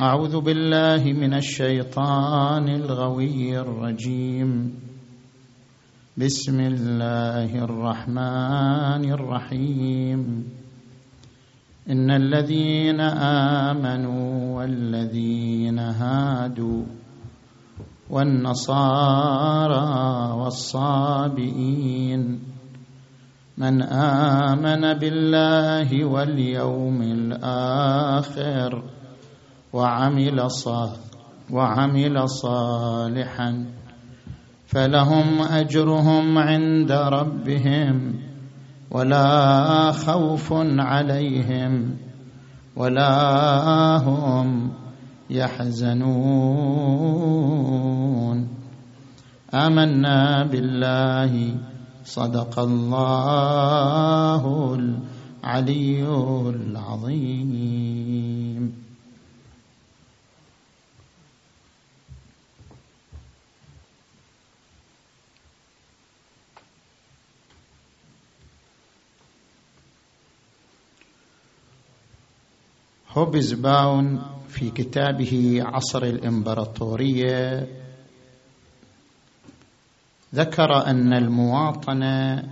أعوذ بالله من الشيطان الغوي الرجيم. بسم الله الرحمن الرحيم. إن الذين آمنوا والذين هادوا والنصارى والصابئين من آمن بالله واليوم الآخر وعمل وعمل صالحا فلهم أجرهم عند ربهم ولا خوف عليهم ولا هم يحزنون. آمنا بالله صدق الله العلي العظيم. هوبز باون في كتابه عصر الإمبراطورية ذكر أن المواطنه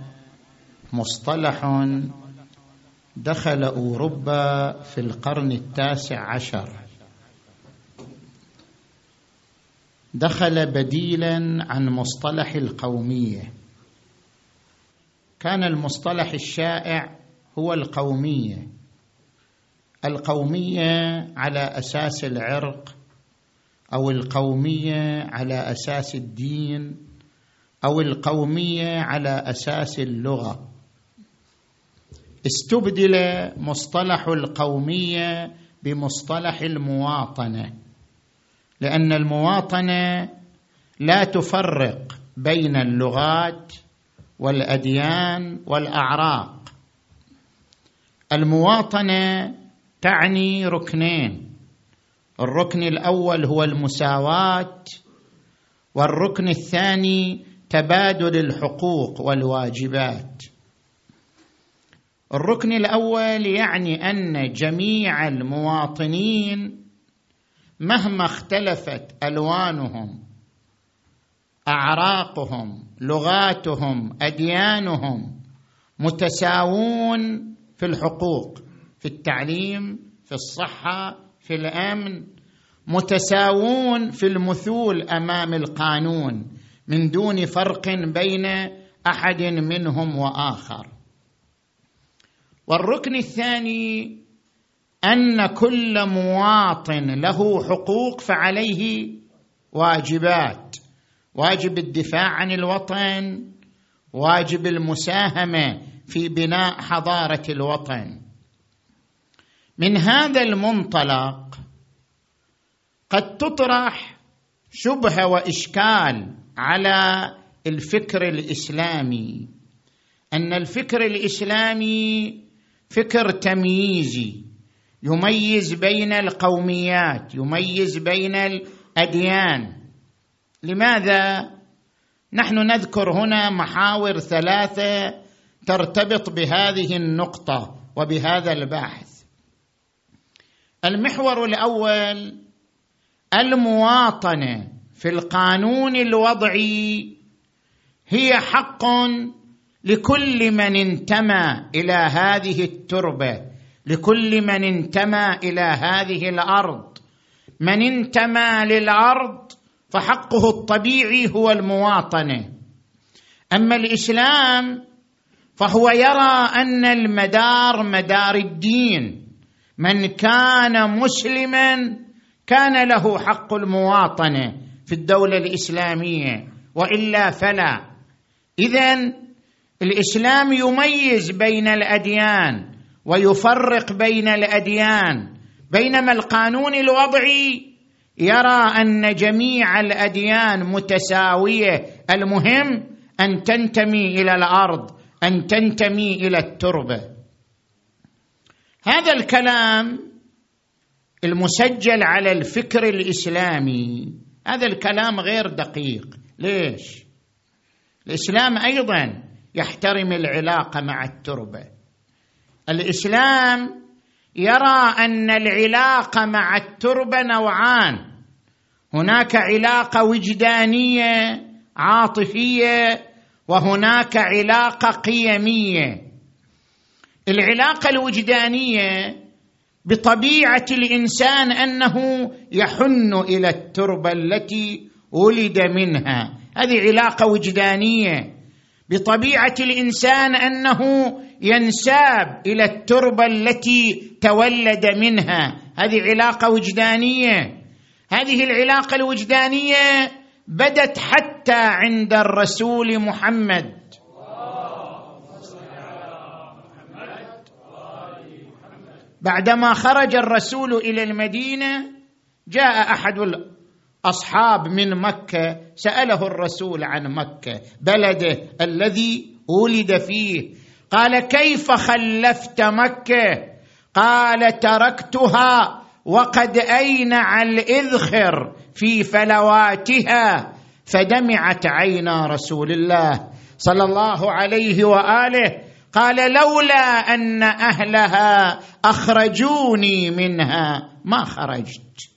مصطلح دخل أوروبا في القرن التاسع عشر. دخل بديلا عن مصطلح القومية. كان المصطلح الشائع هو القومية. القومية على أساس العرق أو القومية على أساس الدين أو القومية على أساس اللغة. استبدل مصطلح القومية بمصطلح المواطنة لأن المواطنة لا تفرق بين اللغات والأديان والأعراق. المواطنة تعني ركنين. الركن الأول هو المساواة والركن الثاني تبادل الحقوق والواجبات. الركن الأول يعني أن جميع المواطنين مهما اختلفت ألوانهم أعراقهم لغاتهم أديانهم متساوون في الحقوق. في التعليم في الصحة في الأمن متساوون في المثول أمام القانون من دون فرق بين أحد منهم وآخر. والركن الثاني أن كل مواطن له حقوق فعليه واجبات. واجب الدفاع عن الوطن واجب المساهمة في بناء حضارة الوطن. من هذا المنطلق قد تطرح شبهه وإشكال على الفكر الإسلامي. أن الفكر الإسلامي فكر تمييزي يميز بين القوميات يميز بين الأديان. لماذا؟ نحن نذكر هنا محاور ثلاثة ترتبط بهذه النقطة وبهذا البحث. المحور الأول المواطنة في القانون الوضعي هي حق لكل من انتمى إلى هذه التربة لكل من انتمى إلى هذه الأرض. من انتمى للأرض فحقه الطبيعي هو المواطنة. أما الإسلام فهو يرى أن المدار مدار الدين. من كان مسلما كان له حق المواطنة في الدولة الإسلامية وإلا فلا. اذا الإسلام يميز بين الأديان ويفرق بين الأديان. بينما القانون الوضعي يرى أن جميع الأديان متساوية. المهم أن تنتمي إلى الأرض أن تنتمي إلى التربة. هذا الكلام المسجل على الفكر الإسلامي. هذا الكلام غير دقيق. ليش؟ الإسلام أيضا يحترم العلاقه مع التربة. الإسلام يرى أن العلاقه مع التربة نوعان. هناك علاقه وجدانية عاطفية وهناك علاقه قيمية. العلاقة الوجدانية بطبيعة الإنسان أنه يحن إلى التربة التي ولد منها. هذه علاقة وجدانية بطبيعة الإنسان أنه ينساب إلى التربة التي تولد منها. هذه علاقة وجدانية. هذه العلاقة الوجدانية بدت حتى عند الرسول محمد بعدما خرج الرسول إلى المدينة جاء أحد الأصحاب من مكة سأله الرسول عن مكة بلده الذي ولد فيه. قال كيف خلفت مكة؟ قال تركتها وقد اينع الإذخر في فلواتها؟ فدمعت عينا رسول الله صلى الله عليه وآله. قال لولا أن أهلها أخرجوني منها ما خرجت.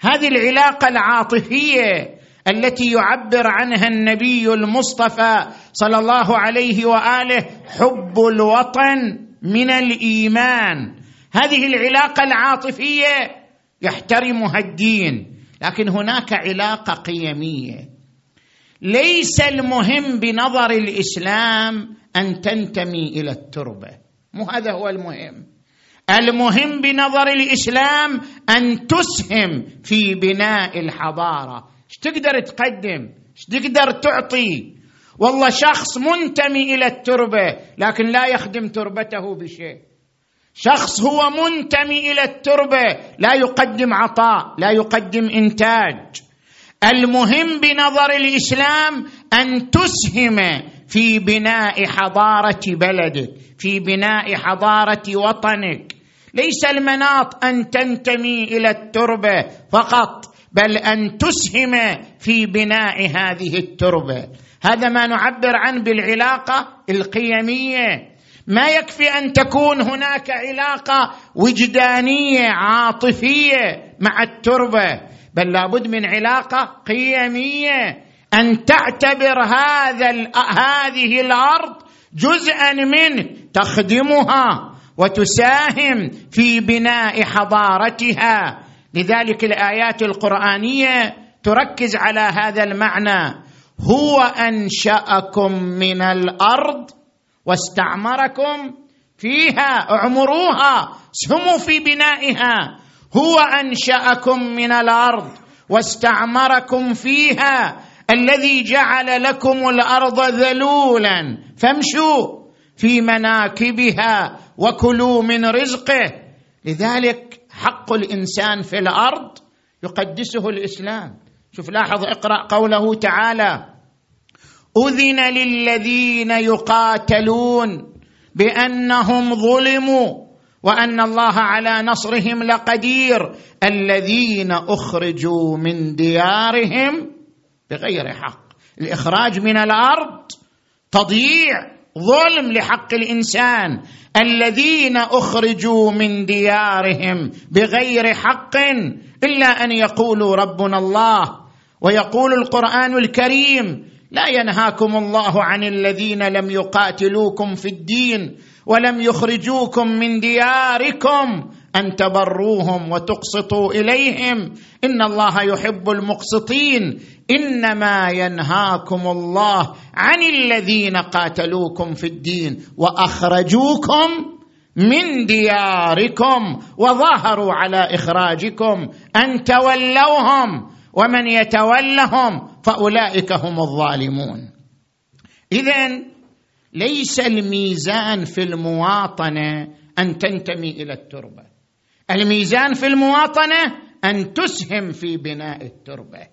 هذه العلاقة العاطفية التي يعبر عنها النبي المصطفى صلى الله عليه وآله حب الوطن من الإيمان. هذه العلاقة العاطفية يحترمها الدين لكن هناك علاقة قيمية. ليس المهم بنظر الإسلام أن تنتمي إلى التربة. مو هذا هو المهم. المهم بنظر الإسلام أن تسهم في بناء الحضارة. إيش تقدر تقدم؟ إيش تقدر تعطي؟ والله شخص منتمي إلى التربة لكن لا يخدم تربته بشيء. شخص هو منتمي إلى التربة لا يقدم عطاء لا يقدم إنتاج. المهم بنظر الإسلام أن تسهم في بناء حضارة بلدك في بناء حضارة وطنك. ليس المناط أن تنتمي إلى التربة فقط بل أن تسهم في بناء هذه التربة. هذا ما نعبر عنه بالعلاقة القيمية. ما يكفي أن تكون هناك علاقة وجدانية عاطفية مع التربة. بل لابد من علاقة قيمية أن تعتبر هذا هذه الأرض جزءا منه تخدمها وتساهم في بناء حضارتها. لذلك الآيات القرآنية تركز على هذا المعنى. هو أنشأكم من الأرض واستعمركم فيها اعمروها سهموا في بنائها. هو أنشأكم من الأرض واستعمركم فيها الذي جعل لكم الأرض ذلولا. فامشوا في مناكبها وكلوا من رزقه. لذلك حق الإنسان في الأرض يقدسه الإسلام. شوف لاحظ اقرأ قوله تعالى اذن للذين يقاتلون بانهم ظلموا. وأن الله على نصرهم لقدير الذين أخرجوا من ديارهم بغير حق. الإخراج من الأرض تضييع ظلم لحق الإنسان. الذين أخرجوا من ديارهم بغير حق إلا أن يقولوا ربنا الله ويقول القرآن الكريم لا ينهاكم الله عن الذين لم يقاتلوكم في الدين ولم يخرجوكم من دياركم أن تبروهم وتقسطوا إليهم. إن الله يحب المقسطين. إنما ينهاكم الله عن الذين قاتلوكم في الدين وأخرجوكم من دياركم وظاهروا على إخراجكم أن تولوهم ومن يتولهم فأولئك هم الظالمون. اذا ليس الميزان في المواطنة أن تنتمي إلى التربة. الميزان في المواطنة أن تسهم في بناء التربة.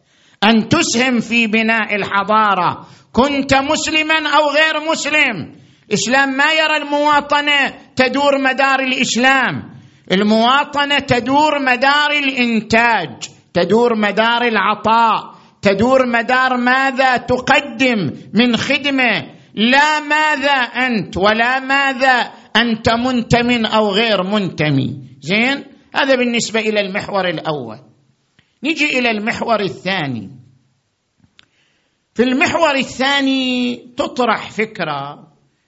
أن تسهم في بناء الحضارة. كنت مسلما أو غير مسلم. الاسلام ما يرى المواطنة تدور مدار الإسلام. المواطنة تدور مدار الإنتاج تدور مدار العطاء تدور مدار ماذا تقدم من خدمة لا ماذا أنت ولا ماذا أنت منتم أو غير منتمي زين؟ هذا بالنسبة إلى المحور الأول. نجي إلى المحور الثاني. في المحور الثاني تطرح فكرة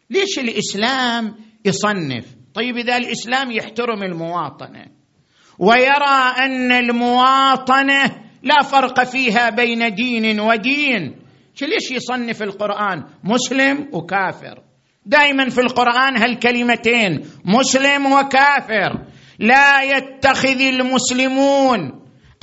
ليش الإسلام يصنف؟ طيب إذا الإسلام يحترم المواطنة ويرى أن المواطنة لا فرق فيها بين دين ودين ليش يصنف القرآن؟ مسلم وكافر. دائما في القرآن هالكلمتين مسلم وكافر. لا يتخذ المسلمون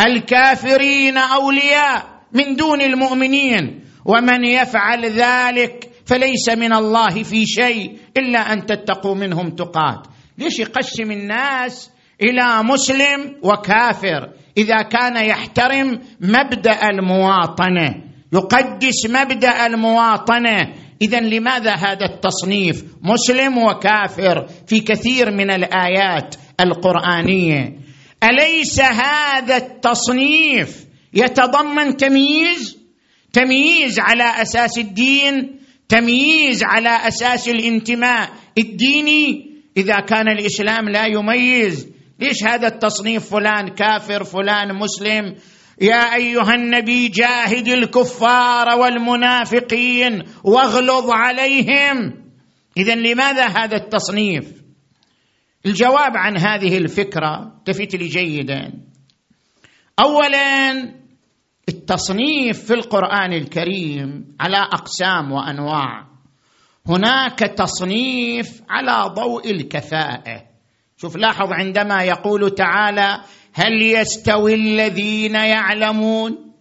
الكافرين أولياء من دون المؤمنين. ومن يفعل ذلك فليس من الله في شيء إلا أن تتقوا منهم تقات. ليش يقسم الناس إلى مسلم وكافر؟ إذا كان يحترم مبدأ المواطنة. يقدس مبدأ المواطنة. اذا لماذا هذا التصنيف؟ مسلم وكافر في كثير من الآيات القرآنية. أليس هذا التصنيف يتضمن تمييز؟ تمييز على أساس الدين؟ تمييز على أساس الانتماء الديني؟ إذا كان الإسلام لا يميز ليش هذا التصنيف فلان كافر فلان مسلم؟ يا أيها النبي جاهد الكفار والمنافقين واغلظ عليهم. اذا لماذا هذا التصنيف؟ الجواب عن هذه الفكرة التفت لي جيدا. اولا التصنيف في القرآن الكريم على أقسام وأنواع. هناك تصنيف على ضوء الكفاءة. شوف لاحظ عندما يقول تعالى هل يستوي الذين يعلمون؟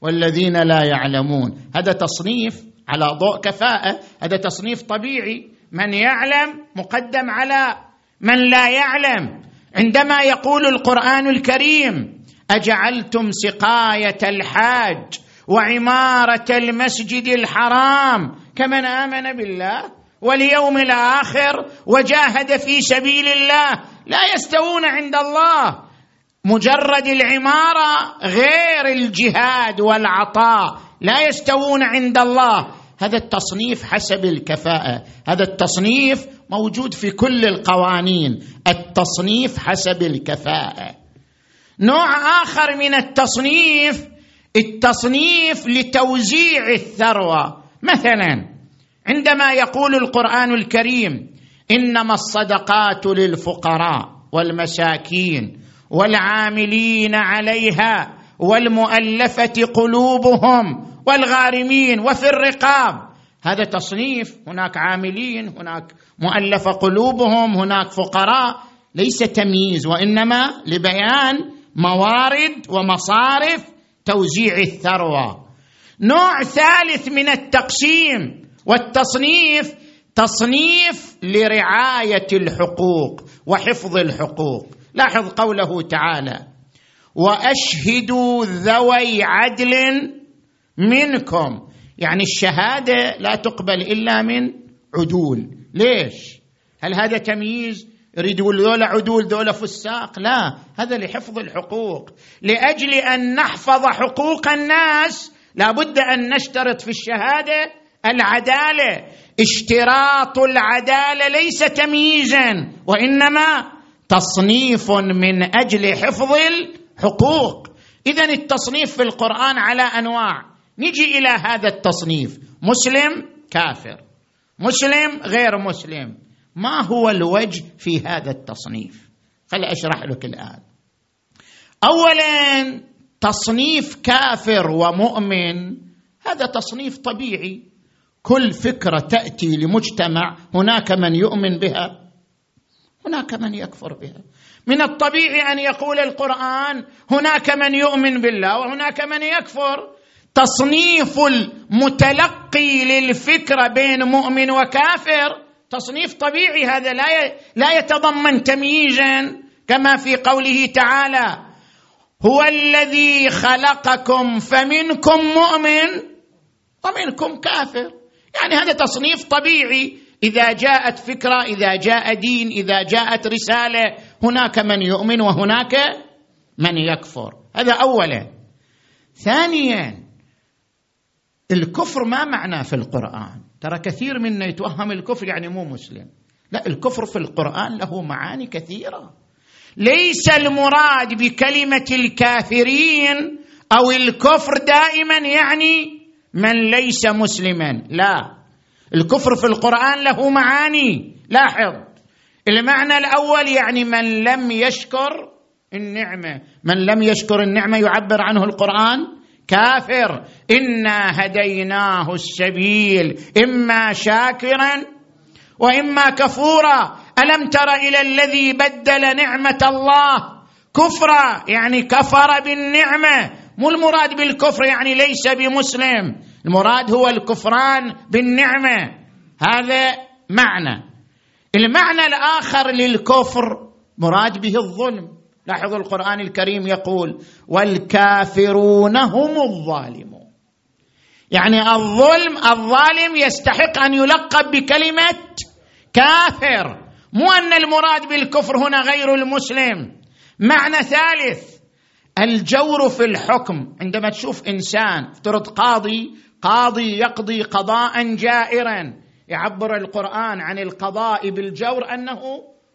والذين لا يعلمون. هذا تصنيف على ضوء كفاءة. هذا تصنيف طبيعي. من يعلم مقدم على من لا يعلم. عندما يقول القرآن الكريم أجعلتم سقاية الحاج وعمارة المسجد الحرام كمن آمن بالله واليوم الآخر وجاهد في سبيل الله لا يستوون عند الله. مجرد العمارة غير الجهاد والعطاء لا يستوون عند الله. هذا التصنيف حسب الكفاءة. هذا التصنيف موجود في كل القوانين. التصنيف حسب الكفاءة. نوع آخر من التصنيف التصنيف لتوزيع الثروة. مثلا عندما يقول القرآن الكريم إنما الصدقات للفقراء والمساكين. والعاملين عليها والمؤلفة قلوبهم والغارمين وفي الرقاب. هذا تصنيف هناك عاملين هناك مؤلفة قلوبهم هناك فقراء. ليس تمييز وإنما لبيان موارد ومصارف توزيع الثروة. نوع ثالث من التقسيم والتصنيف تصنيف لرعاية الحقوق وحفظ الحقوق. لاحظ قوله تعالى وأشهدوا ذوي عدل منكم. يعني الشهادة لا تقبل إلا من عدول. ليش؟ هل هذا تمييز يريد يقول ذولا عدول ذولا فساق؟ لا هذا لحفظ الحقوق. لأجل أن نحفظ حقوق الناس لابد أن نشترط في الشهادة العدالة. اشتراط العدالة ليس تمييزا وإنما تصنيف من أجل حفظ الحقوق. اذا التصنيف في القرآن على أنواع. نجي إلى هذا التصنيف. مسلم كافر. مسلم غير مسلم. ما هو الوجه في هذا التصنيف؟ خلي أشرح لك الآن. اولا تصنيف كافر ومؤمن. هذا تصنيف طبيعي. كل فكرة تأتي لمجتمع. هناك من يؤمن بها. هناك من يكفر بها. من الطبيعي أن يقول القرآن هناك من يؤمن بالله وهناك من يكفر. تصنيف المتلقي للفكرة بين مؤمن وكافر تصنيف طبيعي هذا لا لا يتضمن تمييزا كما في قوله تعالى هو الذي خلقكم فمنكم مؤمن ومنكم كافر. يعني هذا تصنيف طبيعي إذا جاءت فكرة إذا جاء دين إذا جاءت رسالة هناك من يؤمن وهناك من يكفر. هذا اولا. ثانيا الكفر ما معناه في القرآن؟ ترى كثير منا يتوهم الكفر يعني مو مسلم. لا الكفر في القرآن له معاني كثيرة. ليس المراد بكلمة الكافرين أو الكفر دائما يعني من ليس مسلما. لا. الكفر في القرآن له معاني. لاحظ. المعنى الأول يعني من لم يشكر النعمة. من لم يشكر النعمة يعبر عنه القرآن. كافر. إنا هديناه السبيل. إما شاكرا وإما كفورا. ألم تر إلى الذي بدل نعمة الله؟ كفرا يعني كفر بالنعمة. مو المراد بالكفر يعني ليس بمسلم. المراد هو الكفران بالنعمة. هذا معنى. المعنى الآخر للكفر مراد به الظلم. لاحظوا القرآن الكريم يقول والكافرون هم الظالمون. يعني الظلم الظالم يستحق أن يلقب بكلمة كافر. مو أن المراد بالكفر هنا غير المسلم. معنى ثالث الجور في الحكم. عندما تشوف إنسان افترض قاضي قاضي يقضي قضاء جائرا. يعبر القرآن عن القضاء بالجور أنه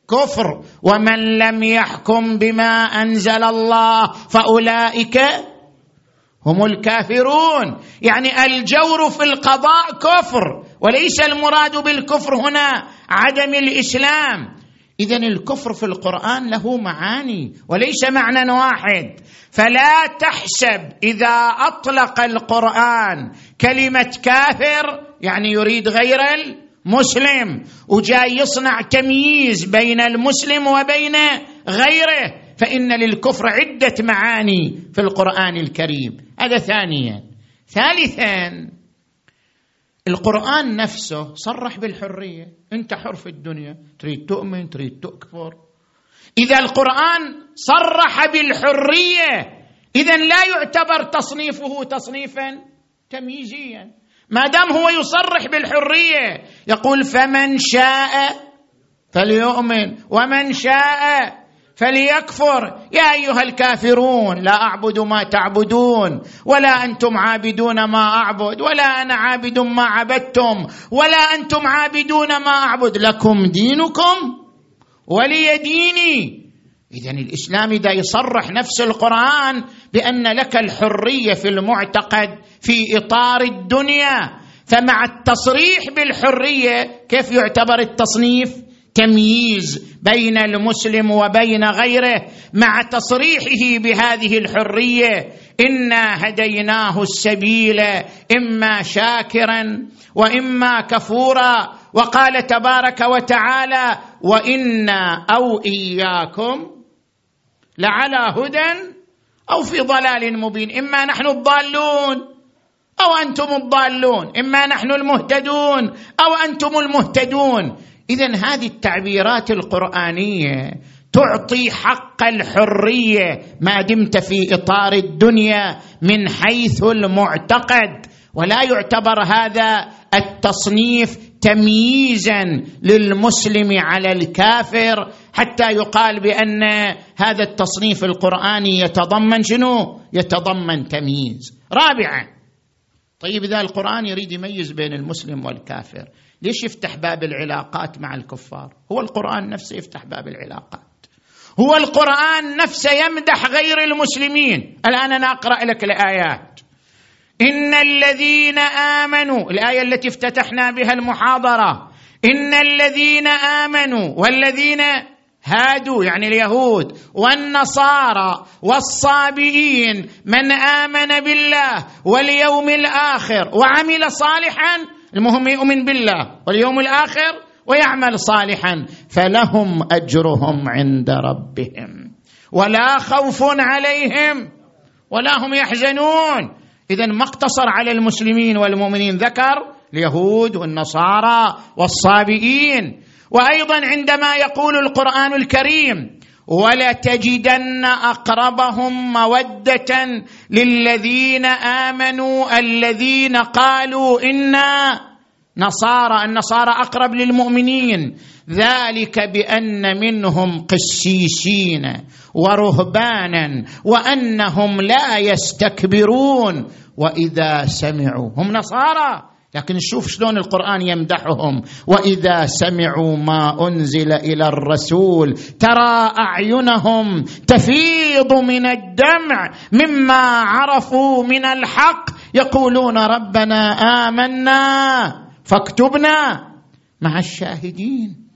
كفر. ومن لم يحكم بما أنزل الله فأولئك هم الكافرون. يعني الجور في القضاء كفر. وليس المراد بالكفر هنا عدم الإسلام. اذا الكفر في القرآن له معاني وليس معنى واحد. فلا تحسب إذا أطلق القرآن كلمة كافر يعني يريد غير المسلم وجاي يصنع تمييز بين المسلم وبين غيره فإن للكفر عدة معاني في القرآن الكريم. هذا ثانيا. ثالثا القرآن نفسه صرح بالحرية. أنت حر في الدنيا تريد تؤمن تريد تكفر. إذا القرآن صرح بالحرية إذا لا يعتبر تصنيفه تصنيفا تمييزيا. ما دام هو يصرح بالحرية يقول فمن شاء فليؤمن ومن شاء فليكفر. يا أيها الكافرون لا أعبد ما تعبدون ولا أنتم عابدون ما أعبد ولا أنا عابد ما عبدتم ولا أنتم عابدون ما أعبد. لكم دينكم ولي ديني. اذا الإسلام إذا يصرح نفس القرآن بأن لك الحرية في المعتقد في إطار الدنيا فمع التصريح بالحرية كيف يعتبر التصنيف؟ تمييز بين المسلم وبين غيره مع تصريحه بهذه الحرية. إنا هديناه السبيل إما شاكرا وإما كفورا. وقال تبارك وتعالى وإنا أو إياكم لعلى هدى أو في ضلال مبين. إما نحن الضالون أو أنتم الضالون. إما نحن المهتدون أو أنتم المهتدون. اذا هذه التعبيرات القرآنية تعطي حق الحرية ما دمت في إطار الدنيا من حيث المعتقد ولا يعتبر هذا التصنيف تمييزا للمسلم على الكافر حتى يقال بأن هذا التصنيف القرآني يتضمن شنو؟ يتضمن تمييز. رابعا طيب إذا القرآن يريد يميز بين المسلم والكافر، ليش يفتح باب العلاقات مع الكفار؟ هو القرآن نفسه يفتح باب العلاقات. هو القرآن نفسه يمدح غير المسلمين، الآن أنا أقرأ لك الآيات. إن الذين آمنوا الآية التي افتتحنا بها المحاضرة إن الذين آمنوا والذين هادوا يعني اليهود والنصارى والصابئين من آمن بالله واليوم الآخر وعمل صالحا المهم يؤمن بالله واليوم الآخر ويعمل صالحا فلهم أجرهم عند ربهم. ولا خوف عليهم ولا هم يحزنون. اذا ما اقتصر على المسلمين والمؤمنين ذكر اليهود والنصارى والصابئين. وأيضا عندما يقول القرآن الكريم ولتجدن أقربهم مودة للذين آمنوا الذين قالوا أنا نصارى النصارى أقرب للمؤمنين. ذلك بأن منهم قسيسين ورهبانا وأنهم لا يستكبرون. وإذا سمعوا هم نصارى. لكن نشوف شلون القرآن يمدحهم. وإذا سمعوا ما أنزل إلى الرسول ترى أعينهم تفيض من الدمع مما عرفوا من الحق. يقولون ربنا آمنا فاكتبنا مع الشاهدين.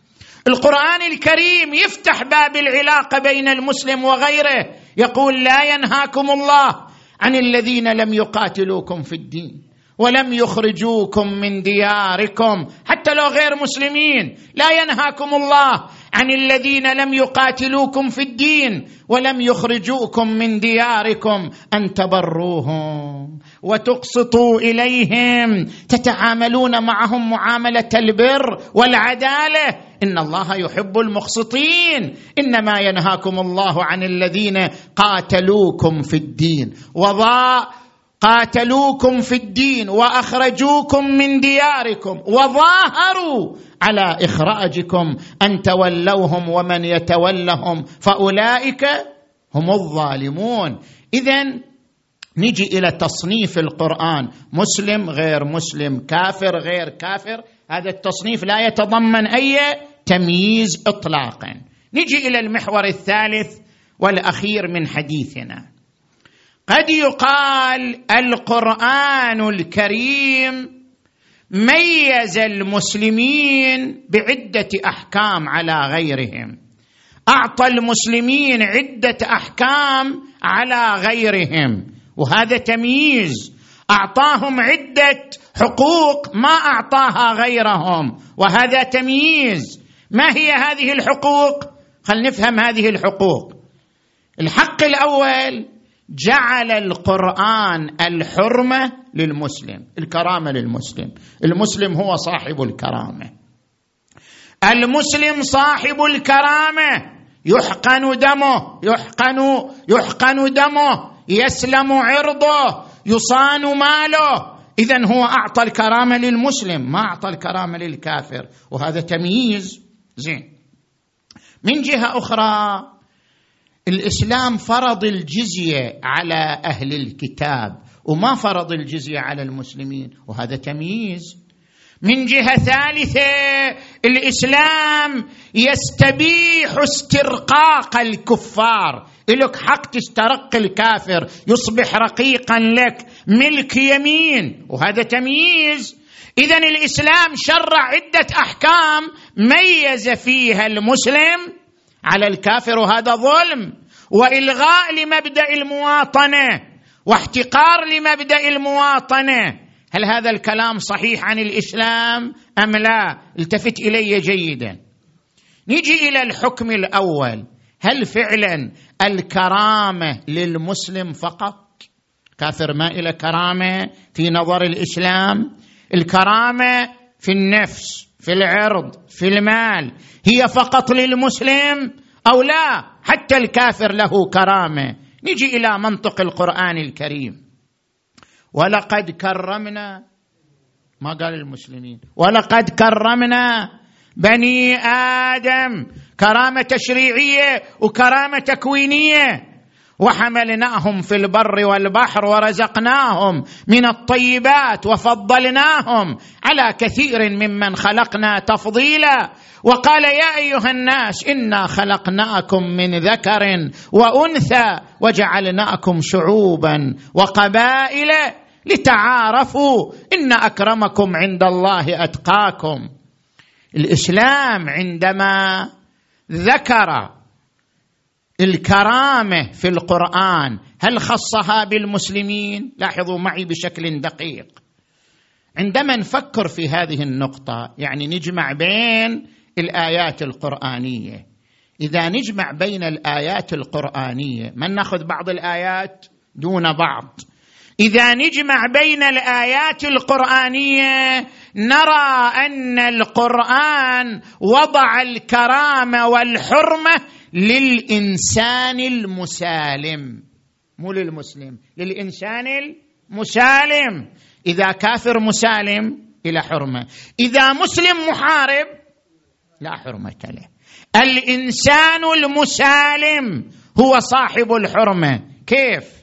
القرآن الكريم يفتح باب العلاقة بين المسلم وغيره. يقول لا ينهاكم الله عن الذين لم يقاتلوكم في الدين. ولم يخرجوكم من دياركم. حتى لو غير مسلمين لا ينهاكم الله عن الذين لم يقاتلوكم في الدين ولم يخرجوكم من دياركم أن تبروهم وتقسطوا إليهم. تتعاملون معهم معاملة البر والعدالة. إن الله يحب المقسطين. إنما ينهاكم الله عن الذين قاتلوكم في الدين. وضاء قاتلوكم في الدين وأخرجوكم من دياركم وظاهروا على إخراجكم أن تولوهم ومن يتولهم فأولئك هم الظالمون. اذا نجي إلى تصنيف القرآن. مسلم غير مسلم كافر غير كافر. هذا التصنيف لا يتضمن أي تمييز اطلاقا. نجي إلى المحور الثالث والأخير من حديثنا. قد يقال القرآن الكريم ميز المسلمين بعدة أحكام على غيرهم. أعطى المسلمين عدة أحكام على غيرهم وهذا تمييز. أعطاهم عدة حقوق ما أعطاها غيرهم وهذا تمييز. ما هي هذه الحقوق؟ خل نفهم هذه الحقوق. الحق الأول جعل القرآن الحرمة للمسلم الكرامة للمسلم. المسلم هو صاحب الكرامة. المسلم صاحب الكرامة يحقن دمه يحقن يحقن دمه يسلم عرضه يصان ماله. اذا هو أعطى الكرامة للمسلم ما أعطى الكرامة للكافر. وهذا تمييز. زين. من جهة أخرى الإسلام فرض الجزية على أهل الكتاب وما فرض الجزية على المسلمين وهذا تمييز. من جهة ثالثة الإسلام يستبيح استرقاق الكفار. لك حق تسترق الكافر يصبح رقيقا لك ملك يمين وهذا تمييز. اذا الإسلام شرع عدة أحكام ميز فيها المسلم على الكافر وهذا ظلم وإلغاء لمبدأ المواطنة واحتقار لمبدأ المواطنة. هل هذا الكلام صحيح عن الإسلام أم لا؟ التفت إلي جيدا. نجي إلى الحكم الأول. هل فعلا الكرامة للمسلم فقط؟ كافر ما إلى كرامة في نظر الإسلام. الكرامة في النفس في العرض في المال. هي فقط للمسلم أو لا؟ حتى الكافر له كرامة. نجي إلى منطق القرآن الكريم. ولقد كرمنا ما قال المسلمين ولقد كرمنا بني آدم. كرامة تشريعية وكرامة تكوينية. وحملناهم في البر والبحر ورزقناهم من الطيبات وفضلناهم على كثير ممن خلقنا تفضيلا. وقال يا أيها الناس إنا خلقناكم من ذكر وأنثى وجعلناكم شعوبا وقبائل لتعارفوا إن أكرمكم عند الله أتقاكم. الإسلام عندما ذكر الكرامة في القرآن. هل خصها بالمسلمين؟ لاحظوا معي بشكل دقيق. عندما نفكر في هذه النقطة يعني نجمع بين الآيات القرآنية. إذا نجمع بين الآيات القرآنية من نأخذ بعض الآيات؟ دون بعض. إذا نجمع بين الآيات القرآنية نرى أن القرآن وضع الكرامة والحرمة للإنسان المسالم. مو للمسلم للإنسان المسالم. إذا كافر مسالم إلى حرمة. إذا مسلم محارب لا حرمة له. الإنسان المسالم هو صاحب الحرمة. كيف؟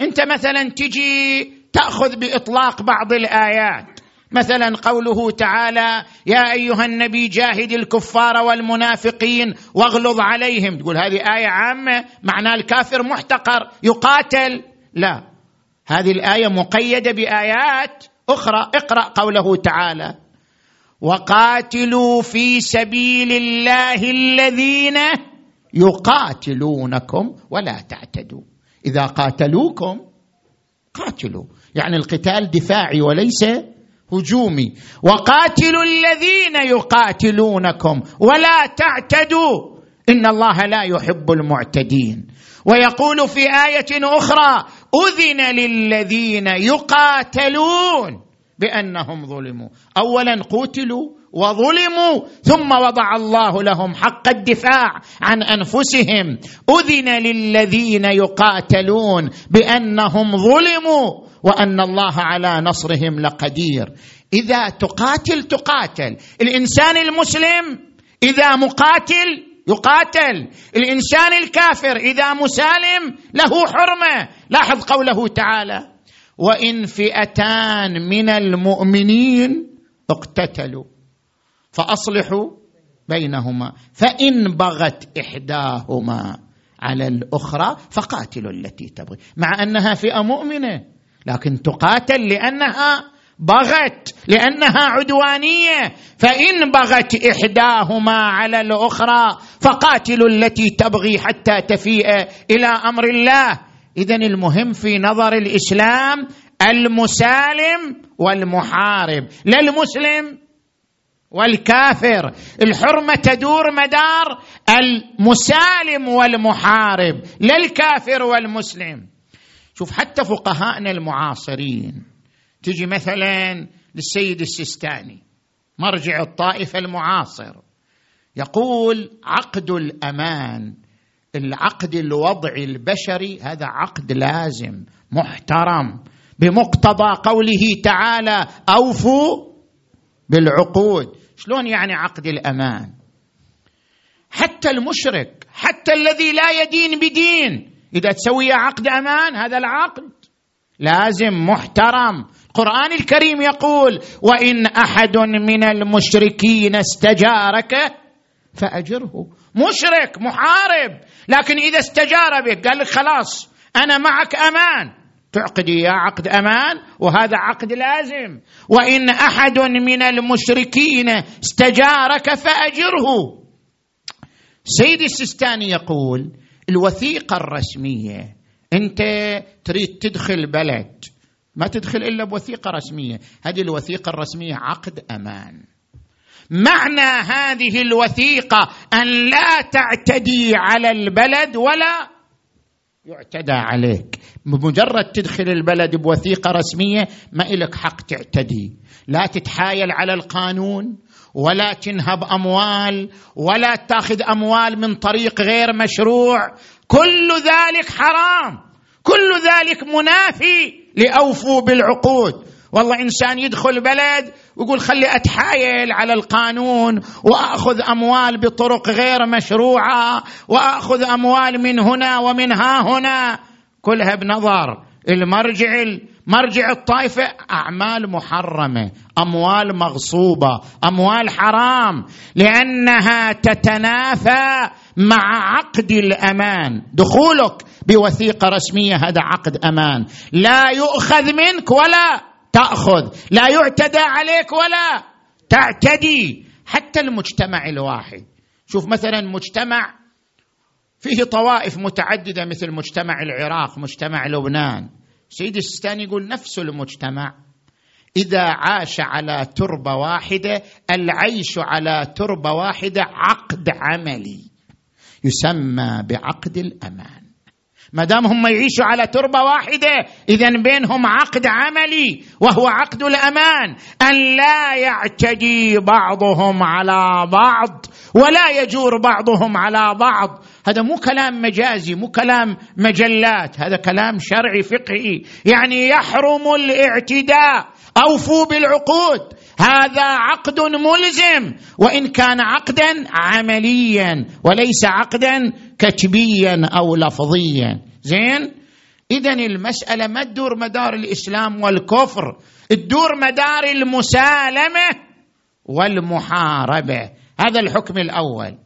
أنت مثلا تجي تأخذ بإطلاق بعض الآيات. مثلا قوله تعالى يا أيها النبي جاهد الكفار والمنافقين واغلظ عليهم. تقول هذه آية عامة معناه الكافر محتقر يقاتل. لا هذه الآية مقيدة بآيات أخرى. اقرأ قوله تعالى وقاتلوا في سبيل الله الذين يقاتلونكم ولا تعتدوا. إذا قاتلوكم قاتلوا. يعني القتال دفاعي وليس هجومي. وقاتلوا الذين يقاتلونكم ولا تعتدوا. إن الله لا يحب المعتدين. ويقول في آية أخرى أذن للذين يقاتلون بأنهم ظلموا. اولا قتلوا وظلموا ثم وضع الله لهم حق الدفاع عن أنفسهم. أذن للذين يقاتلون بأنهم ظلموا. وأن الله على نصرهم لقدير. إذا تقاتل تقاتل. الإنسان المسلم إذا مقاتل يقاتل. الإنسان الكافر إذا مسالم له حرمة. لاحظ قوله تعالى وإن فئتان من المؤمنين اقتتلوا فأصلحوا بينهما. فإن بغت إحداهما على الأخرى فقاتلوا التي تبغي. مع أنها فئة مؤمنة. لكن تقاتل لأنها بغت لأنها عدوانية. فإن بغت إحداهما على الأخرى فقاتلوا التي تبغي حتى تفيء إلى أمر الله. اذا المهم في نظر الإسلام المسالم والمحارب لا المسلم والكافر. الحرمة تدور مدار المسالم والمحارب لا الكافر والمسلم. شوف حتى فقهاءنا المعاصرين تجي مثلا للسيد السيستاني مرجع الطائفة المعاصر يقول عقد الأمان العقد الوضعي البشري هذا عقد لازم محترم بمقتضى قوله تعالى أوفوا بالعقود. شلون يعني عقد الأمان؟ حتى المشرك حتى الذي لا يدين بدين إذا تسوي عقد أمان هذا العقد. لازم محترم. القران الكريم يقول وإن أحد من المشركين استجارك فأجره. مشرك محارب. لكن إذا استجار بك قال لك خلاص أنا معك أمان. تعقدي يا عقد أمان وهذا عقد لازم. وإن أحد من المشركين استجارك فأجره. سيد السيستاني يقول الوثيقة الرسمية. انت تريد تدخل بلد ما تدخل إلا بوثيقة رسمية. هذه الوثيقة الرسمية عقد أمان. معنى هذه الوثيقة أن لا تعتدي على البلد ولا يعتدى عليك. بمجرد تدخل البلد بوثيقة رسمية ما إلك حق تعتدي. لا تتحايل على القانون ولا تنهب أموال ولا تأخذ أموال من طريق غير مشروع. كل ذلك حرام. كل ذلك منافي لأوفوا بالعقود. والله إنسان يدخل بلد ويقول خلي أتحايل على القانون وأخذ أموال بطرق غير مشروعة وأخذ أموال من هنا ومن ها هنا. كلها بنظر المرجع مرجع الطائفة أعمال محرمة أموال مغصوبة أموال حرام لأنها تتنافى مع عقد الأمان. دخولك بوثيقة رسمية هذا عقد أمان. لا يؤخذ منك ولا تأخذ. لا يعتدى عليك ولا تعتدي. حتى المجتمع الواحد. شوف مثلا مجتمع فيه طوائف متعددة مثل مجتمع العراق مجتمع لبنان. سيد السيستاني يقول نفس المجتمع. إذا عاش على تربة واحدة العيش على تربة واحدة عقد عملي يسمى بعقد الأمان. ما دام هم يعيشوا على تربة واحدة اذا بينهم عقد عملي وهو عقد الأمان. أن لا يعتدي بعضهم على بعض ولا يجور بعضهم على بعض. هذا مو كلام مجازي مو كلام مجلات هذا كلام شرعي فقهي. يعني يحرم الاعتداء أوفوا بالعقود. هذا عقد ملزم وإن كان عقدا عمليا وليس عقدا كتبيا أو لفظيا. زين؟ اذا المسألة ما تدور مدار الإسلام والكفر تدور مدار المسالمة والمحاربة. هذا الحكم الأول.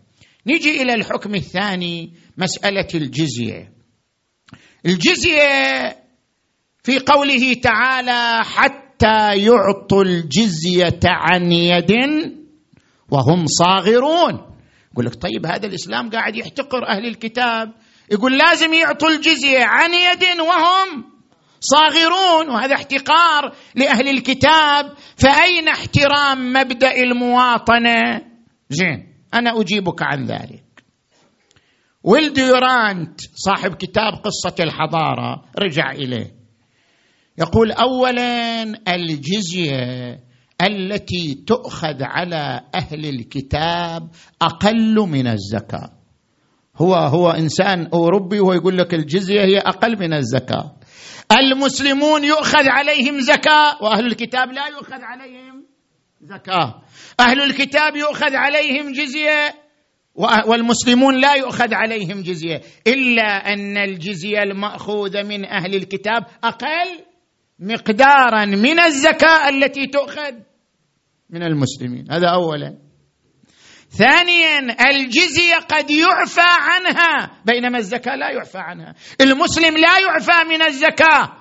نجي إلى الحكم الثاني مسألة الجزية. الجزية في قوله تعالى حتى يعطوا الجزية عن يد وهم صاغرون يقول لك طيب هذا الإسلام قاعد يحتقر أهل الكتاب. يقول لازم يعطوا الجزية عن يد وهم صاغرون. وهذا احتقار لأهل الكتاب. فأين احترام مبدأ المواطنة؟ زين أنا أجيبك عن ذلك. ويل ديورانت صاحب كتاب قصة الحضارة رجع إليه. يقول اولا الجزية التي تؤخذ على أهل الكتاب أقل من الزكاة. هو هو إنسان اوروبي وهو يقول لك الجزية هي أقل من الزكاة. المسلمون يؤخذ عليهم زكاة وأهل الكتاب لا يؤخذ عليهم زكاة. أهل الكتاب يؤخذ عليهم جزية والمسلمون لا يؤخذ عليهم جزية. إلا أن الجزية المأخوذة من أهل الكتاب أقل مقدارا من الزكاة التي تؤخذ من المسلمين. هذا اولا. ثانيا الجزية قد يعفى عنها بينما الزكاة لا يعفى عنها. المسلم لا يعفى من الزكاة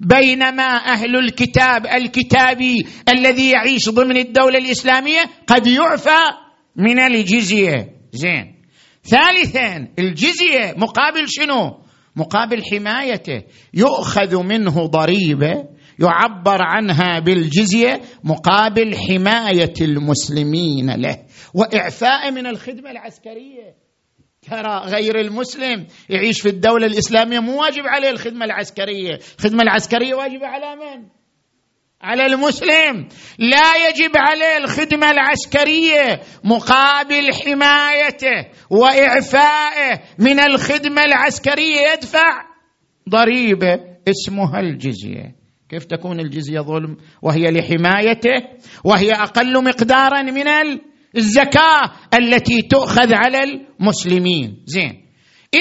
بينما أهل الكتاب الكتابي الذي يعيش ضمن الدولة الإسلامية قد يعفى من الجزية. زين. ثالثا الجزية مقابل شنو؟ مقابل حمايته. يؤخذ منه ضريبة يعبر عنها بالجزية مقابل حماية المسلمين له. وإعفاء من الخدمة العسكرية. ترى غير المسلم يعيش في الدولة الإسلامية مو واجب عليه الخدمة العسكرية. الخدمة العسكرية واجبة على من؟ على المسلم. لا يجب عليه الخدمة العسكرية مقابل حمايته وإعفائه من الخدمة العسكرية. يدفع ضريبة اسمها الجزية. كيف تكون الجزية ظلم؟ وهي لحمايته وهي أقل مقدارا من الزكاة التي تؤخذ على المسلمين. زين.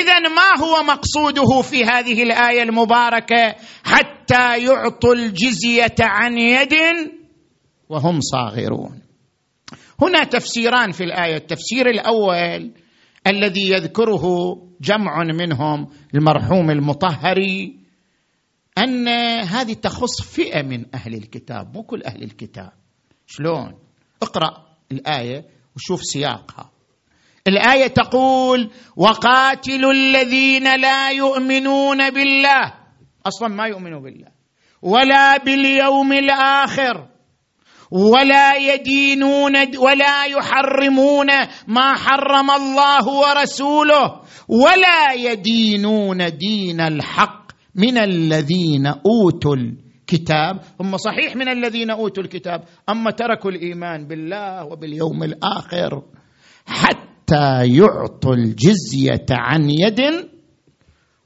اذا ما هو مقصوده في هذه الآية المباركة حتى يعطوا الجزية عن يد وهم صاغرون؟ هنا تفسيران في الآية. التفسير الأول الذي يذكره جمع منهم المرحوم المطهري أن هذه تخص فئة من أهل الكتاب مو كل أهل الكتاب. شلون؟ اقرأ الآية وشوف سياقها. الآية تقول وقاتلوا الذين لا يؤمنون بالله. أصلا ما يؤمنوا بالله. ولا باليوم الآخر. ولا يدينون ولا يحرمون ما حرم الله ورسوله. ولا يدينون دين الحق من الذين أوتوا الكتاب. هم صحيح من الذين أوتوا الكتاب أما تركوا الإيمان بالله وباليوم الآخر. حتى يعطوا الجزية عن يد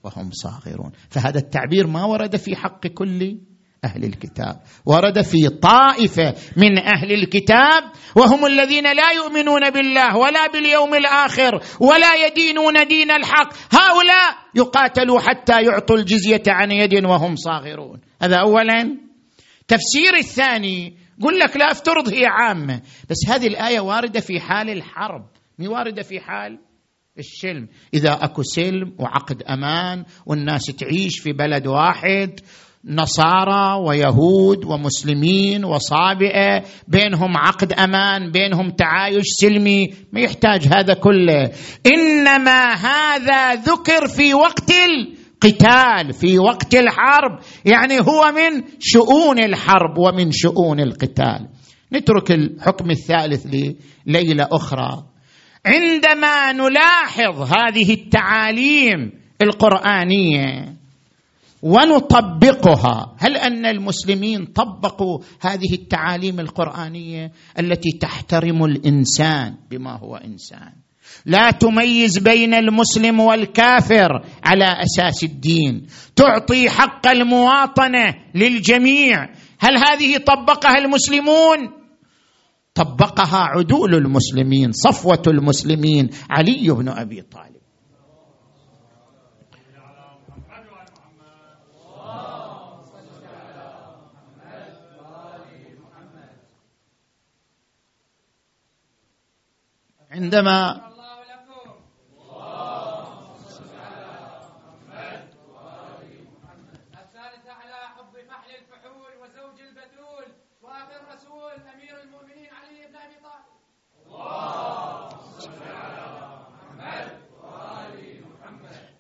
وهم صاغرون. فهذا التعبير ما ورد في حق كل أهل الكتاب. ورد في طائفة من أهل الكتاب وهم الذين لا يؤمنون بالله ولا باليوم الآخر ولا يدينون دين الحق. هؤلاء يقاتلوا حتى يعطوا الجزية عن يد وهم صاغرون. هذا اولا. تفسير الثاني قل لك لا أفترض هي عامة بس هذه الآية واردة في حال الحرب. وارده في حال السلم. إذا أكو سلم وعقد أمان والناس تعيش في بلد واحد نصارى ويهود ومسلمين وصابئة بينهم عقد أمان بينهم تعايش سلمي ما يحتاج هذا كله. إنما هذا ذكر في وقت القتال في وقت الحرب. يعني هو من شؤون الحرب ومن شؤون القتال. نترك الحكم الثالث لليلة أخرى. عندما نلاحظ هذه التعاليم القرآنية ونطبقها هل أن المسلمين طبقوا هذه التعاليم القرآنية التي تحترم الإنسان بما هو إنسان؟ لا تميز بين المسلم والكافر على أساس الدين. تعطي حق المواطنة للجميع. هل هذه طبقها المسلمون؟ طبقها عدول المسلمين صفوة المسلمين علي بن أبي طالب. عندما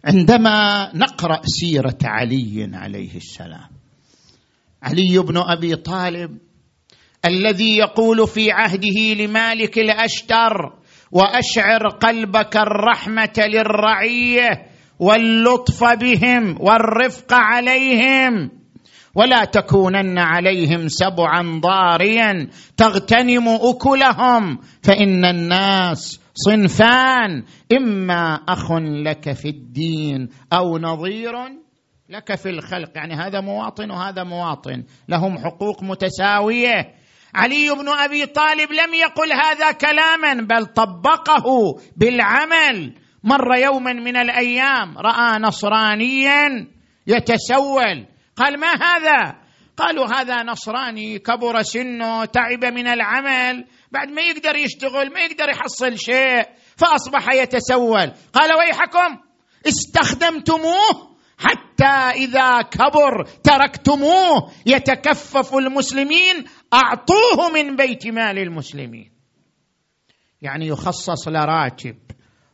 عندما نقرأ سيرة علي عليه السلام. علي بن أبي طالب الذي يقول في عهده لمالك الأشتر وأشعر قلبك الرحمة للرعية واللطف بهم والرفق عليهم ولا تكونن عليهم سبعا ضاريا تغتنم أكلهم فإن الناس صنفان. إما أخ لك في الدين أو نظير لك في الخلق. يعني هذا مواطن وهذا مواطن. لهم حقوق متساوية. علي بن أبي طالب لم يقل هذا كلاما بل طبقه بالعمل. مر يوما من الأيام رأى نصرانيا يتسول. قال ما هذا؟ قالوا هذا نصراني كبر سنه تعب من العمل. بعد ما يقدر يشتغل ما يقدر يحصل شيء فأصبح يتسول. قال ويحكم استخدمتموه حتى إذا كبر تركتموه يتكفف المسلمين أعطوه من بيت مال المسلمين. يعني يخصص لراتب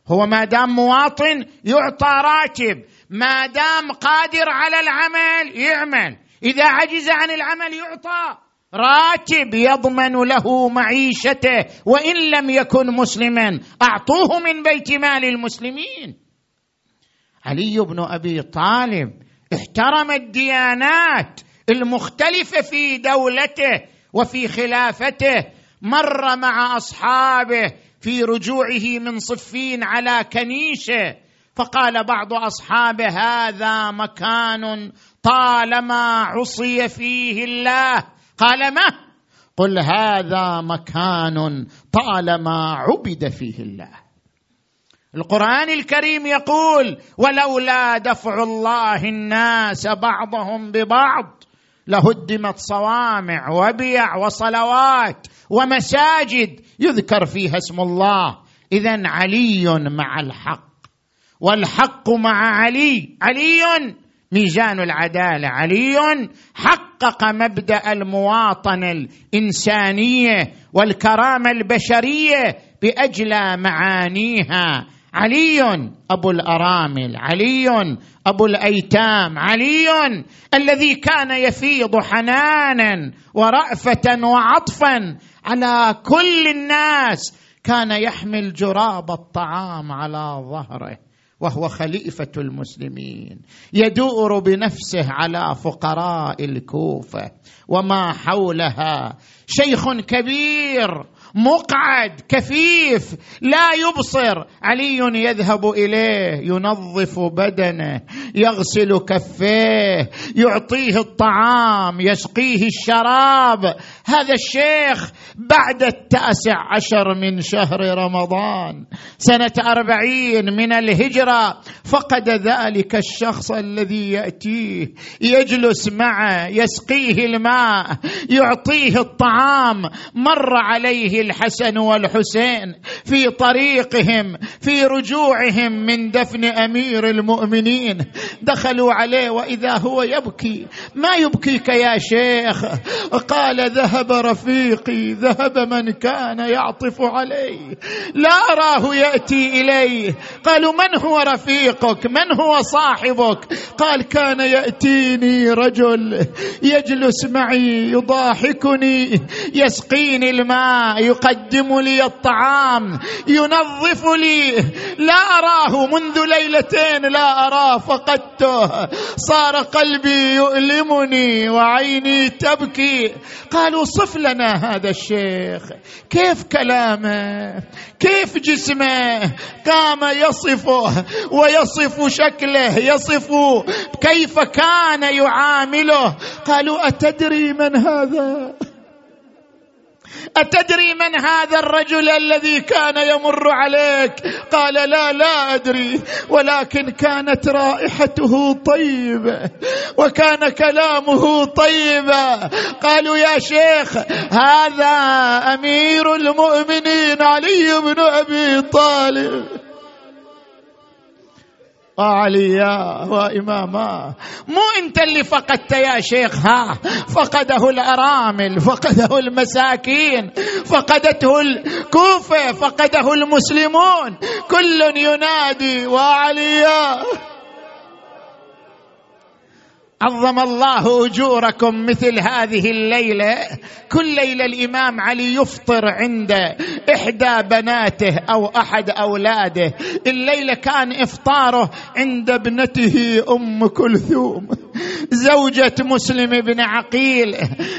هو ما دام مواطن يعطى راتب ما دام قادر على العمل يعمل. إذا عجز عن العمل يعطى. راتب يضمن له معيشته وإن لم يكن مسلما أعطوه من بيت مال المسلمين. علي بن أبي طالب احترم الديانات المختلفة في دولته وفي خلافته مر مع أصحابه في رجوعه من صفين على كنيسة. فقال بعض أصحابه هذا مكان طالما عصي فيه الله. قال ما؟ قل هذا مكان طالما عبد فيه الله. القرآن الكريم يقول ولولا دفع الله الناس بعضهم ببعض لهدمت صوامع وبيع وصلوات ومساجد يذكر فيها اسم الله. اذا علي مع الحق والحق مع علي. علي ميزان العدالة. علي حقق مبدأ المواطنه الإنسانية والكرامة البشرية باجلى معانيها. علي أبو الأرامل علي أبو الأيتام علي الذي كان يفيض حنانا ورأفة وعطفا على كل الناس كان يحمل جراب الطعام على ظهره. وهو خليفة المسلمين يدور بنفسه على فقراء الكوفة وما حولها شيخ كبير مقعد كفيف لا يبصر. علي يذهب إليه ينظف بدنه يغسل كفيه يعطيه الطعام يسقيه الشراب. هذا الشيخ بعد التاسع عشر من شهر رمضان سنة أربعين من الهجرة فقد ذلك الشخص الذي يأتيه يجلس معه يسقيه الماء يعطيه الطعام. مر عليه الحسن والحسين في طريقهم في رجوعهم من دفن أمير المؤمنين. دخلوا عليه وإذا هو يبكي. ما يبكيك يا شيخ؟ قال ذهب رفيقي ذهب من كان يعطف علي لا اراه يأتي إليه. قالوا من هو رفيقك؟ من هو صاحبك؟ قال كان يأتيني رجل يجلس معي يضاحكني يسقيني الماء يقدم لي الطعام ينظف لي. لا أراه منذ ليلتين لا أراه فقدته. صار قلبي يؤلمني وعيني تبكي. قالوا صف لنا هذا الشيخ. كيف كلامه؟ كيف جسمه؟ قام يصفه ويصف شكله يصف كيف كان يعامله. قالوا أتدري من هذا؟ أتدري من هذا الرجل الذي كان يمر عليك؟ قال لا لا أدري ولكن كانت رائحته طيبة وكان كلامه طيبا قالوا يا شيخ هذا أمير المؤمنين علي بن أبي طالب. وعليا وإماما. مو أنت اللي فقدت يا شيخ ها؟ فقده الأرامل فقده المساكين فقدته الكوفة فقده المسلمون. كل ينادي وعليا. عظم الله أجوركم مثل هذه الليلة. كل ليلة الإمام علي يفطر عند إحدى بناته أو أحد أولاده. الليلة كان إفطاره عند ابنته أم كلثوم. زوجة مسلم بن عقيل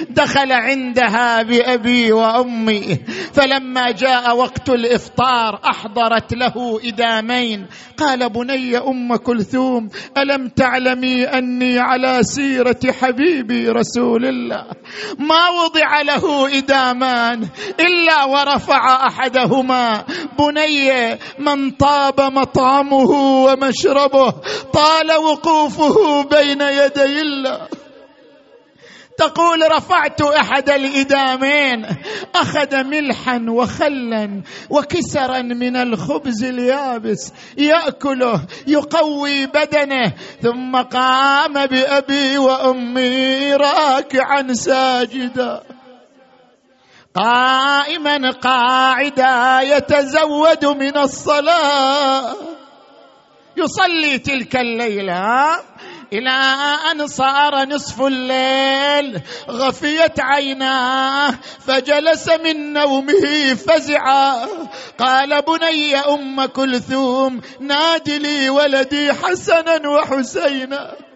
دخل عندها بأبي وأمي فلما جاء وقت الإفطار أحضرت له إدامين. قال بني أم كلثوم ألم تعلمي أني على سيرة حبيبي رسول الله؟ ما وضع له إدامان إلا ورفع أحدهما. بني من طاب مطعمه ومشربه طال وقوفه بين يدي الله تقول رفعت أحد الإدامين أخذ ملحا وخلا وكسرا من الخبز اليابس يأكله يقوي بدنه ثم قام بأبي وأمي راكعا ساجدا. قائما قاعدا يتزود من الصلاة. يصلي تلك الليلة إلى أن صار نصف الليل غفيت عيناه فجلس من نومه فزعا. قال بني أم كلثوم ناد لي ولدي حسنا وحسينا.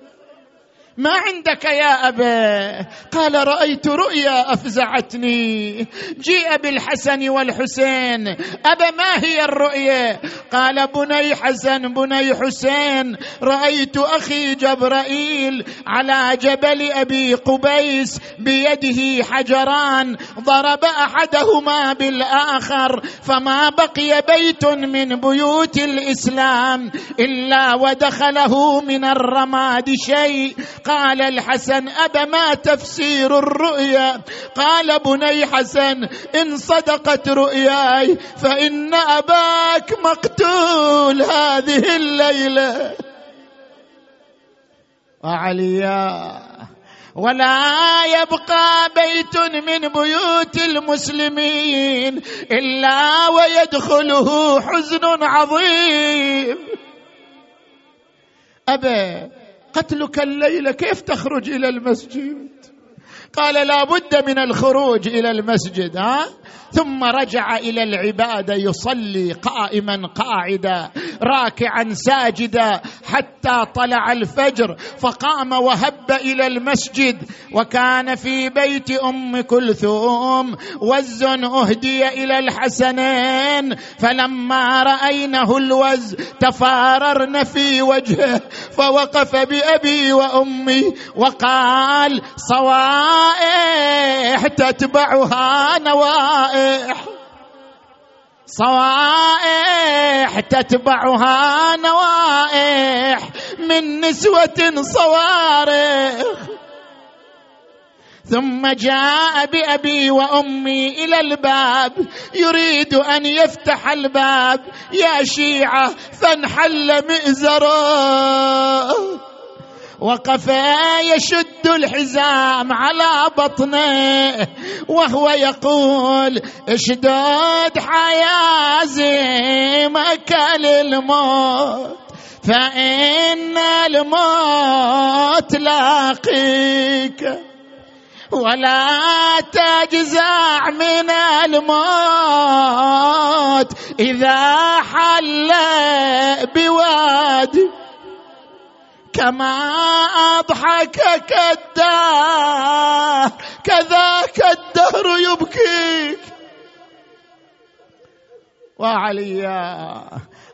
ما عندك يا أبا؟ قال رأيت رؤيا أفزعتني. جيء بالحسن والحسين. أبا ما هي الرؤيا؟ قال بني حسن بني حسين. رأيت أخي جبرائيل على جبل أبي قبيس بيده حجران. ضرب أحدهما بالآخر فما بقي بيت من بيوت الإسلام إلا ودخله من الرماد شيء. قال الحسن أبا ما تفسير الرؤيا؟ قال بني حسن إن صدقت رؤياي فإن أباك مقتول هذه الليلة. وعليا ولا يبقى بيت من بيوت المسلمين إلا ويدخله حزن عظيم. أبا قتلك الليلة كيف تخرج إلى المسجد؟ قال لا بد من الخروج إلى المسجد ها؟ ثم رجع إلى العبادة يصلي قائما قاعدا. راكعا ساجدا حتى طلع الفجر فقام وهب إلى المسجد وكان في بيت أم كلثوم وز أهدي إلى الحسنين فلما رأينه الوز تفاررن في وجهه فوقف بأبي وأمي وقال صوائح تتبعها نوائح. صوائح تتبعها نوائح من نسوة صوارخ ثم جاء بأبي وأمي إلى الباب يريد أن يفتح الباب. يا شيعة فانحل مئزرا وقف يشد الحزام على بطنه وهو يقول اشداد حيازمك للموت فإن الموت لاقيك ولا تجزع من الموت إذا حل بوادي. كما أضحكك الدهر كذاك الدهر يبكيك. وعليا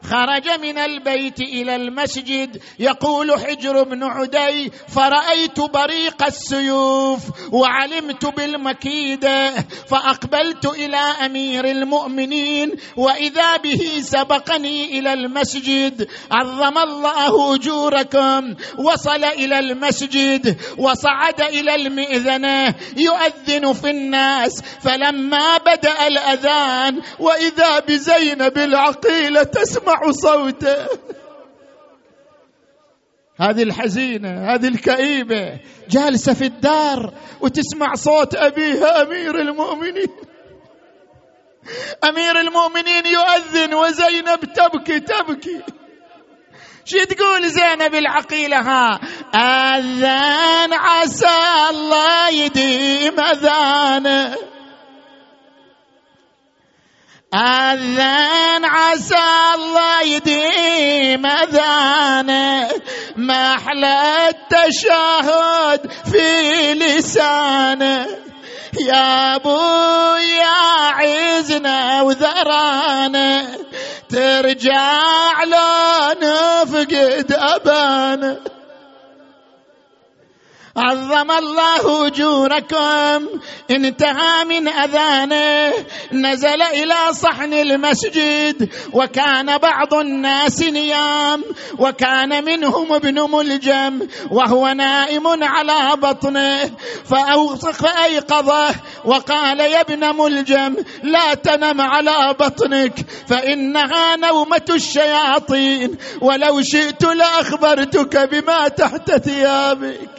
خرج من البيت إلى المسجد يقول حجر بن عدي فرأيت بريق السيوف وعلمت بالمكيدة فأقبلت إلى أمير المؤمنين وإذا به سبقني إلى المسجد عظم الله أجوركم وصل إلى المسجد وصعد إلى المئذنة يؤذن في الناس فلما بدأ الأذان وإذا بزينب العقيلة تسمع صوته. هذه الحزينة هذه الكئيبة. جالسة في الدار وتسمع صوت أبيها أمير المؤمنين. أمير المؤمنين يؤذن وزينب تبكي تبكي. شو تقول زينب العقيلة ها؟ أذان عسى الله يديم أذانه. أذان عسى الله يديم أذانه. أحلى التشهد في لسانه. يا ابو يا عزنا وذرانا ترجع لو نفقد ابانا عظم الله أجوركم. انتهى من اذانه نزل إلى صحن المسجد وكان بعض الناس نيام وكان منهم ابن ملجم وهو نائم على بطنه. فايقظه وقال يا ابن ملجم لا تنم على بطنك فإنها نومة الشياطين. ولو شئت لأخبرتك بما تحت ثيابك.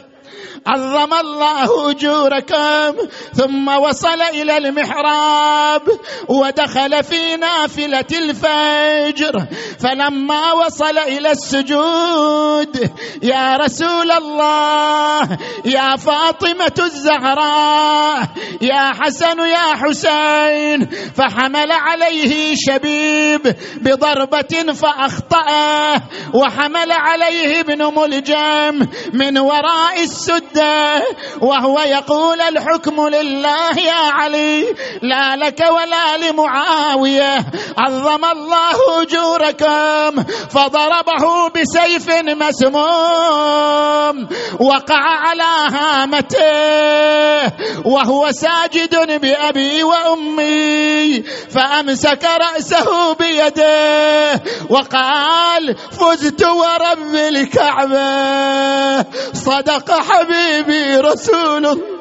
عظم الله أجوركم ثم وصل إلى المحراب ودخل في نافلة الفجر فلما وصل إلى السجود يا رسول الله يا فاطمة الزهراء يا حسن يا حسين فحمل عليه شبيب بضربة فأخطأه وحمل عليه ابن ملجم من وراء السد ضده وهو يقول الحكم لله يا علي لا لك ولا لمعاوية عظم الله أجوركم فضربه بسيف مسموم وقع على هامته وهو ساجد بأبي وأمي فأمسك رأسه بيده وقال فزت ورب الكعبة صدق حبيبي حبيبي رسول الله.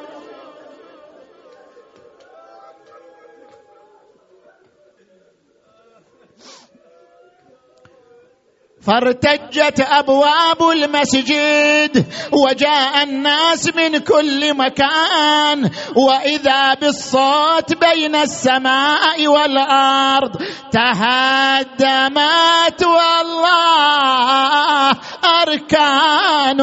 فارتجت أبواب المسجد وجاء الناس من كل مكان وإذا بالصوت بين السماء والأرض تهدمت والله أركان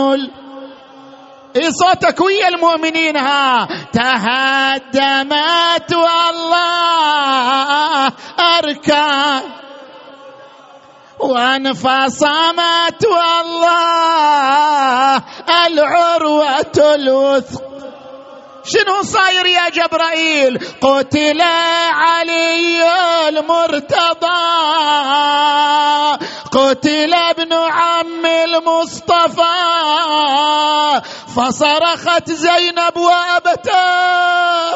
اي صوتك ويا المؤمنين. ها تهدمت والله أركان. وانفصمت والله العروة الوثق. شنو صاير يا جبرائيل؟ قتل علي المرتضى. قتل ابن عم المصطفى. فصرخت زينب وابتاه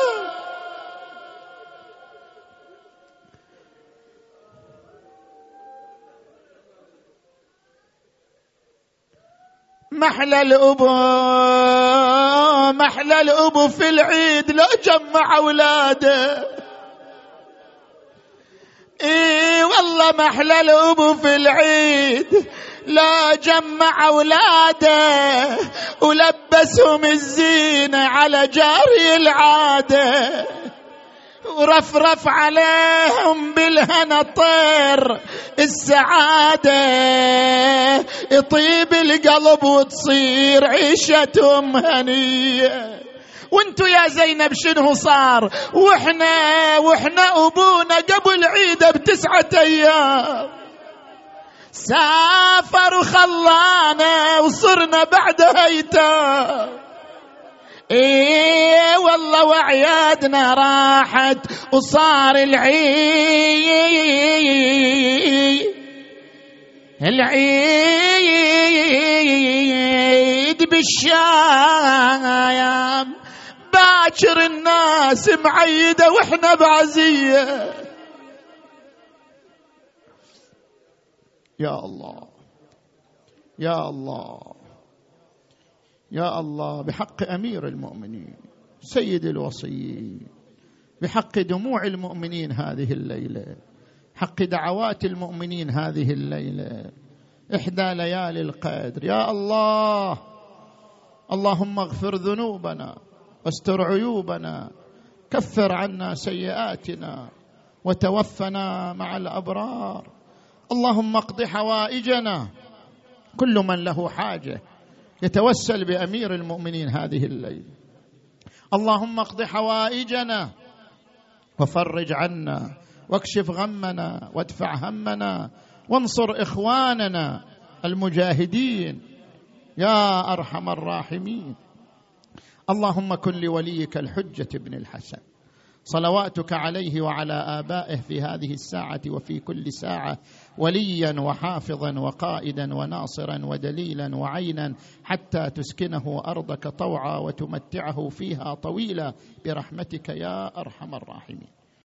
محلى الأبو محلى الأبو في العيد لا جمع أولاده. إي والله محلى الأبو في العيد. لا جمع أولاده ولبسهم الزينة على جاري العادة ورفرف عليهم بالهنا طير السعادة. يطيب القلب وتصير عيشتهم هنية. وانتو يا زينب شنو صار؟ وإحنا وإحنا أبونا قبل عيده بتسعة أيام. سافر وخلانا وصرنا بعدها ايتام إيه والله وعيادنا راحت وصار العيد. العيد بالشام. باكر الناس معيدة وإحنا بعزية. يا الله يا الله يا الله بحق أمير المؤمنين سيد الوصيين بحق دموع المؤمنين هذه الليلة حق دعوات المؤمنين هذه الليلة. إحدى ليالي القدر يا الله اللهم اغفر ذنوبنا واستر عيوبنا كفر عنا سيئاتنا وتوفنا مع الأبرار. اللهم اقض حوائجنا. كل من له حاجة يتوسل بأمير المؤمنين هذه الليل. اللهم اقض حوائجنا وفرج عنا واكشف غمنا وادفع همنا وانصر إخواننا المجاهدين. يا أرحم الراحمين. اللهم كن لوليك الحجة بن الحسن. صلواتك عليه وعلى آبائه في هذه الساعة وفي كل ساعة. وليا وحافظا وقائدا وناصرا ودليلا وعينا حتى تسكنه أرضك طوعا وتمتعه فيها طويلا برحمتك يا أرحم الراحمين.